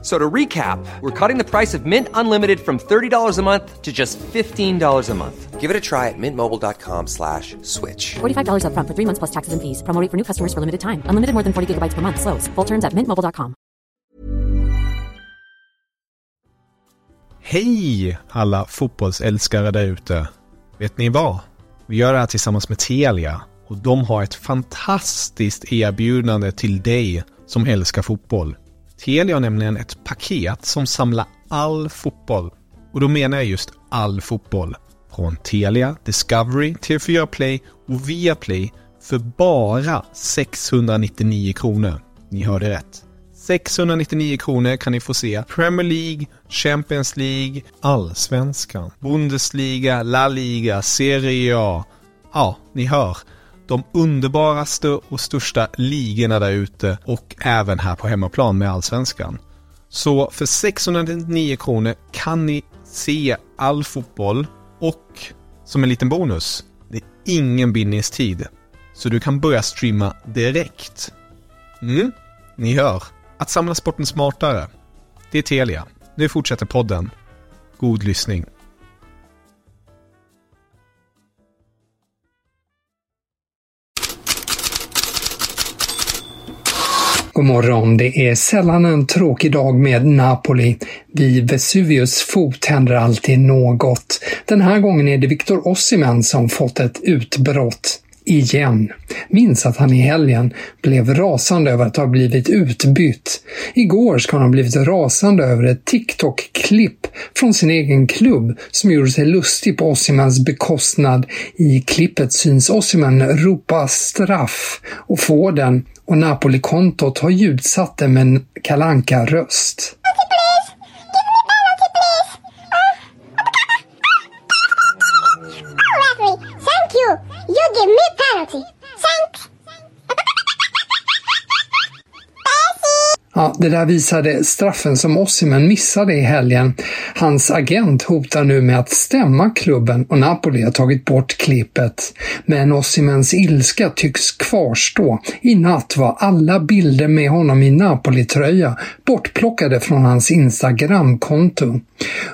So to recap, we're cutting the price of Mint Unlimited from $30 a month to just $15 a month. Give it a try at mintmobile.com slash switch. $45 upfront for three months plus taxes and fees. Promo for new customers for limited time. Unlimited more than 40 gigabytes per month. Slows. Full terms at mintmobile.com. Hej alla fotbollsälskare där ute. Vet ni vad? Vi gör det här tillsammans med Telia och de har ett fantastiskt erbjudande till dig som älskar fotboll. Telia har nämligen ett paket som samlar all fotboll. Och då menar jag just all fotboll. Från Telia, Discovery, TV4 Play och Viaplay för bara 699 kronor. Ni hörde rätt. 699 kronor kan ni få se Premier League, Champions League, Allsvenskan, Bundesliga, La Liga, Serie A. Ja, ni hör. De underbaraste och största ligorna där ute och även här på hemmaplan med Allsvenskan. Så för 699 kronor kan ni se all fotboll och som en liten bonus, det är ingen bindningstid. Så du kan börja streama direkt. Mm, ni hör. Att samla sporten smartare. Det är Telia. Nu fortsätter podden. God lyssning. God morgon. Det är sällan en tråkig dag med Napoli. Vid Vesuvius fot händer alltid något. Den här gången är det Victor Osimhen som fått ett utbrott. Igen. Minns att han i helgen blev rasande över att ha blivit utbytt. Igår ska han ha blivit rasande över ett TikTok-klipp från sin egen klubb som gjorde sig lustig på Ossimans bekostnad. I klippet syns Ossiman ropa straff och få den och Napoli-kontot har ljudsatt det med en kalanka röst Ja, det där visade straffen som Osimhen missade i helgen. Hans agent hotar nu med att stämma klubben och Napoli har tagit bort klippet. Men Osimens ilska tycks kvarstå. I natt var alla bilder med honom i Napoli-tröja bortplockade från hans Instagram-konto.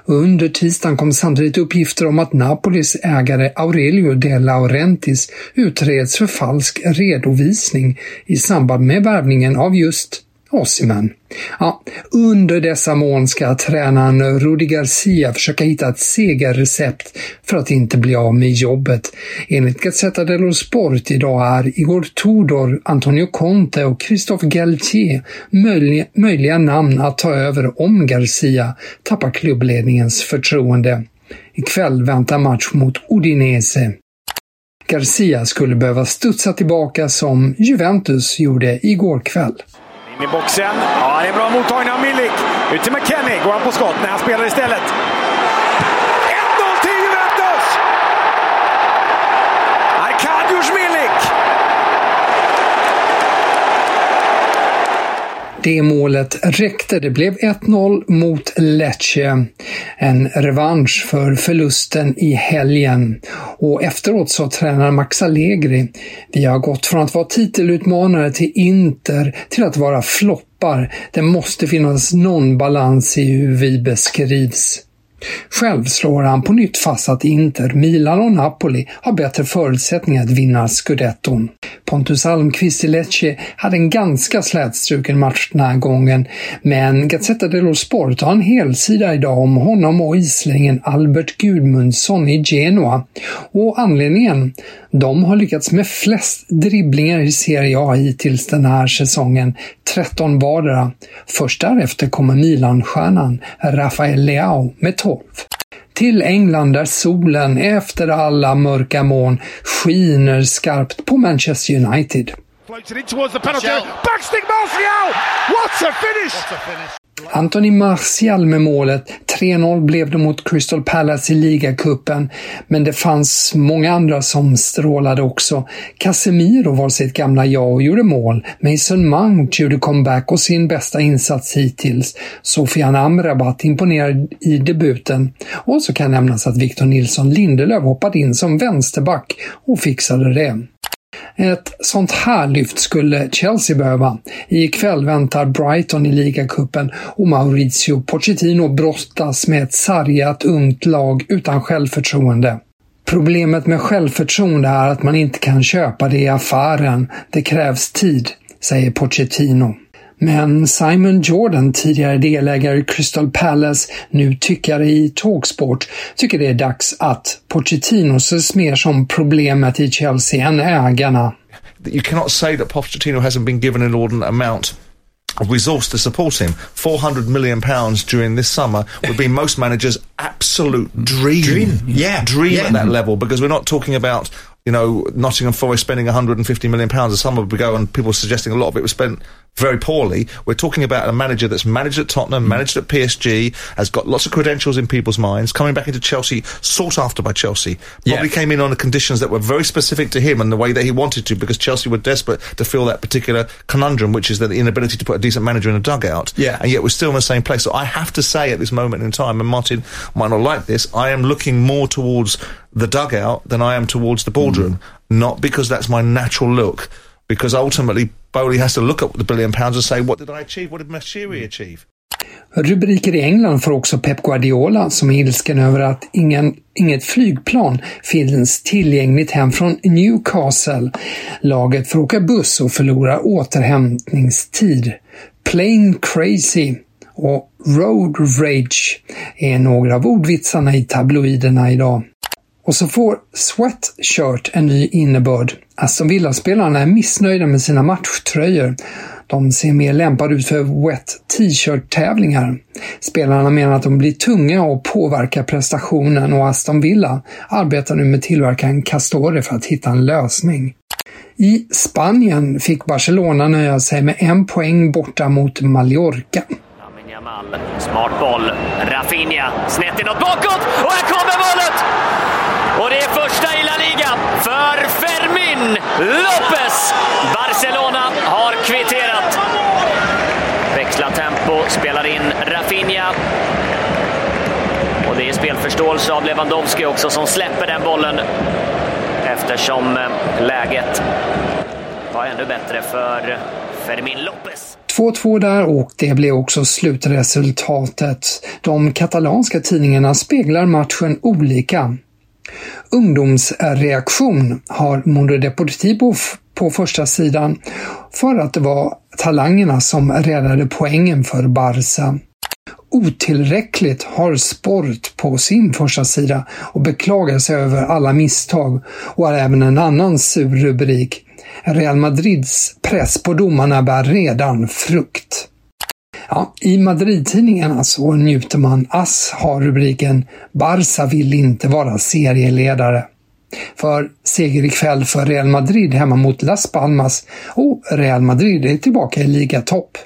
Under tisdagen kom samtidigt uppgifter om att Napolis ägare Aurelio De Laurentis utreds för falsk redovisning i samband med värvningen av just Osimhen. Ja, under dessa mån ska tränaren Rudi Garcia försöka hitta ett segerrecept för att inte bli av med jobbet. Enligt Gazzetta dello Sport idag är Igor Tudor, Antonio Conte och Christophe Galtier möjliga, möjliga namn att ta över om Garcia tappar klubbledningens förtroende. Ikväll väntar match mot Udinese. Garcia skulle behöva studsa tillbaka som Juventus gjorde igår kväll. In i boxen. Ja, det är en bra mottagning av Milik. Ut till McKennie. Går han på skott? när han spelar istället. 1-0 till Juventus! Arkadiusz Milik! Det målet räckte. Det blev 1-0 mot Lecce. En revansch för förlusten i helgen. Och efteråt sa tränaren Max Allegri, vi har gått från att vara titelutmanare till Inter till att vara floppar. Det måste finnas någon balans i hur vi beskrivs. Själv slår han på nytt fast att Inter, Milan och Napoli har bättre förutsättningar att vinna scudetton. Pontus Almqvist i Lecce hade en ganska slätstruken match den här gången, men Gazzetta dello Sport har en helsida idag om honom och islänningen Albert Gudmundsson i Genoa. Och anledningen? De har lyckats med flest dribblingar i Serie A hittills den här säsongen, 13 vardera. Först därefter kommer Milan-stjärnan Rafael Leao med 12 till England där solen efter alla mörka moln skiner skarpt på Manchester United. Anthony Martial med målet. 3-0 blev det mot Crystal Palace i ligacupen, men det fanns många andra som strålade också. Casemiro var sitt gamla jag och gjorde mål. Mason Mount gjorde comeback och sin bästa insats hittills. Sofian Amrabat imponerade i debuten. Och så kan nämnas att Victor Nilsson Lindelöf hoppade in som vänsterback och fixade det. Ett sånt här lyft skulle Chelsea behöva. I kväll väntar Brighton i ligacupen och Mauricio Pochettino brottas med ett sargat ungt lag utan självförtroende. Problemet med självförtroende är att man inte kan köpa det i affären. Det krävs tid, säger Pochettino. Men Simon Jordan, tidigare delägare i Crystal Palace, nu tyckare i Talksport, tycker det är dags att Pochettino ses mer som problemet i Chelsea än ägarna. You cannot say that Pochettino hasn't been given an inordinate amount of resource to support him. 400 million pounds during this summer would be most managers' absolute dream. Dream, yeah. Dream yeah. at that level because we're not talking about you know, Nottingham Forest spending 150 million pounds a summer ago, and people suggesting a lot of it was spent very poorly. We're talking about a manager that's managed at Tottenham, mm. managed at PSG, has got lots of credentials in people's minds, coming back into Chelsea, sought after by Chelsea. Probably yeah. came in on the conditions that were very specific to him and the way that he wanted to, because Chelsea were desperate to fill that particular conundrum, which is the inability to put a decent manager in a dugout. Yeah. And yet we're still in the same place. So I have to say at this moment in time, and Martin might not like this, I am looking more towards the dugout than I am towards the boardroom. Mm. Not because that's my natural look, because ultimately Bowley has to look at the billion pounds and say, what did I achieve? What did Mashiri achieve? Rubriker i England får också Pep Guardiola som är ilsken över att ingen, inget flygplan finns tillgängligt hem från Newcastle. Laget får åka buss och förlorar återhämtningstid. Plain crazy och road rage är några av ordvitsarna i tabloiderna idag. Och så får sweatshirt en ny innebörd. Aston Villa-spelarna är missnöjda med sina matchtröjor. De ser mer lämpade ut för wet t-shirt-tävlingar. Spelarna menar att de blir tunga och påverkar prestationen och Aston Villa arbetar nu med tillverkaren Castore för att hitta en lösning. I Spanien fick Barcelona nöja sig med en poäng borta mot Mallorca. Smart boll. Rafinha snett inåt bakåt och här kommer målet! Och det är första i La Liga för Fermin Lopez. Barcelona har kvitterat. Växlar tempo, spelar in Rafinha. Och det är spelförståelse av Lewandowski också som släpper den bollen eftersom eh, läget var ännu bättre för Fermin Lopez. 2-2 där och det blev också slutresultatet. De katalanska tidningarna speglar matchen olika. Ungdomsreaktion har Mundo Deportivo på första sidan för att det var talangerna som räddade poängen för Barca. Otillräckligt har Sport på sin första sida och beklagar sig över alla misstag och har även en annan sur rubrik. Real Madrids press på domarna bär redan frukt. Ja, I Madrid-tidningarna så alltså, njuter man. Ass har rubriken “Barca vill inte vara serieledare”. För seger ikväll för Real Madrid hemma mot Las Palmas och Real Madrid är tillbaka i ligatopp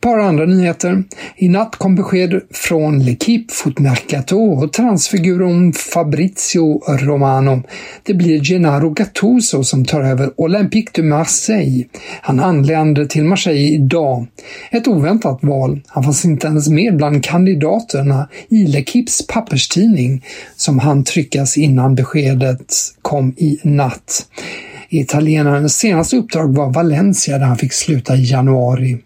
par andra nyheter. I natt kom besked från L'Equipe Footmercato och transfiguren Fabrizio Romano. Det blir Gennaro Gattuso som tar över Olympique de Marseille. Han anlände till Marseille idag. Ett oväntat val. Han fanns inte ens med bland kandidaterna i L'Equipes papperstidning som han tryckas innan beskedet kom i natt. Italienarens senaste uppdrag var Valencia där han fick sluta i januari.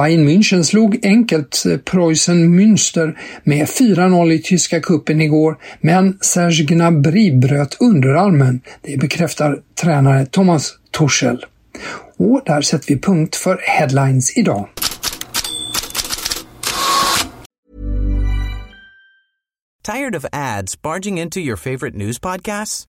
Bayern München slog enkelt eh, Preussen Münster med 4-0 i tyska kuppen igår, men Serge Gnabry bröt underarmen. Det bekräftar tränare Thomas Tuchel. Och där sätter vi punkt för Headlines idag. Tired of ads barging into your favorite news podcasts?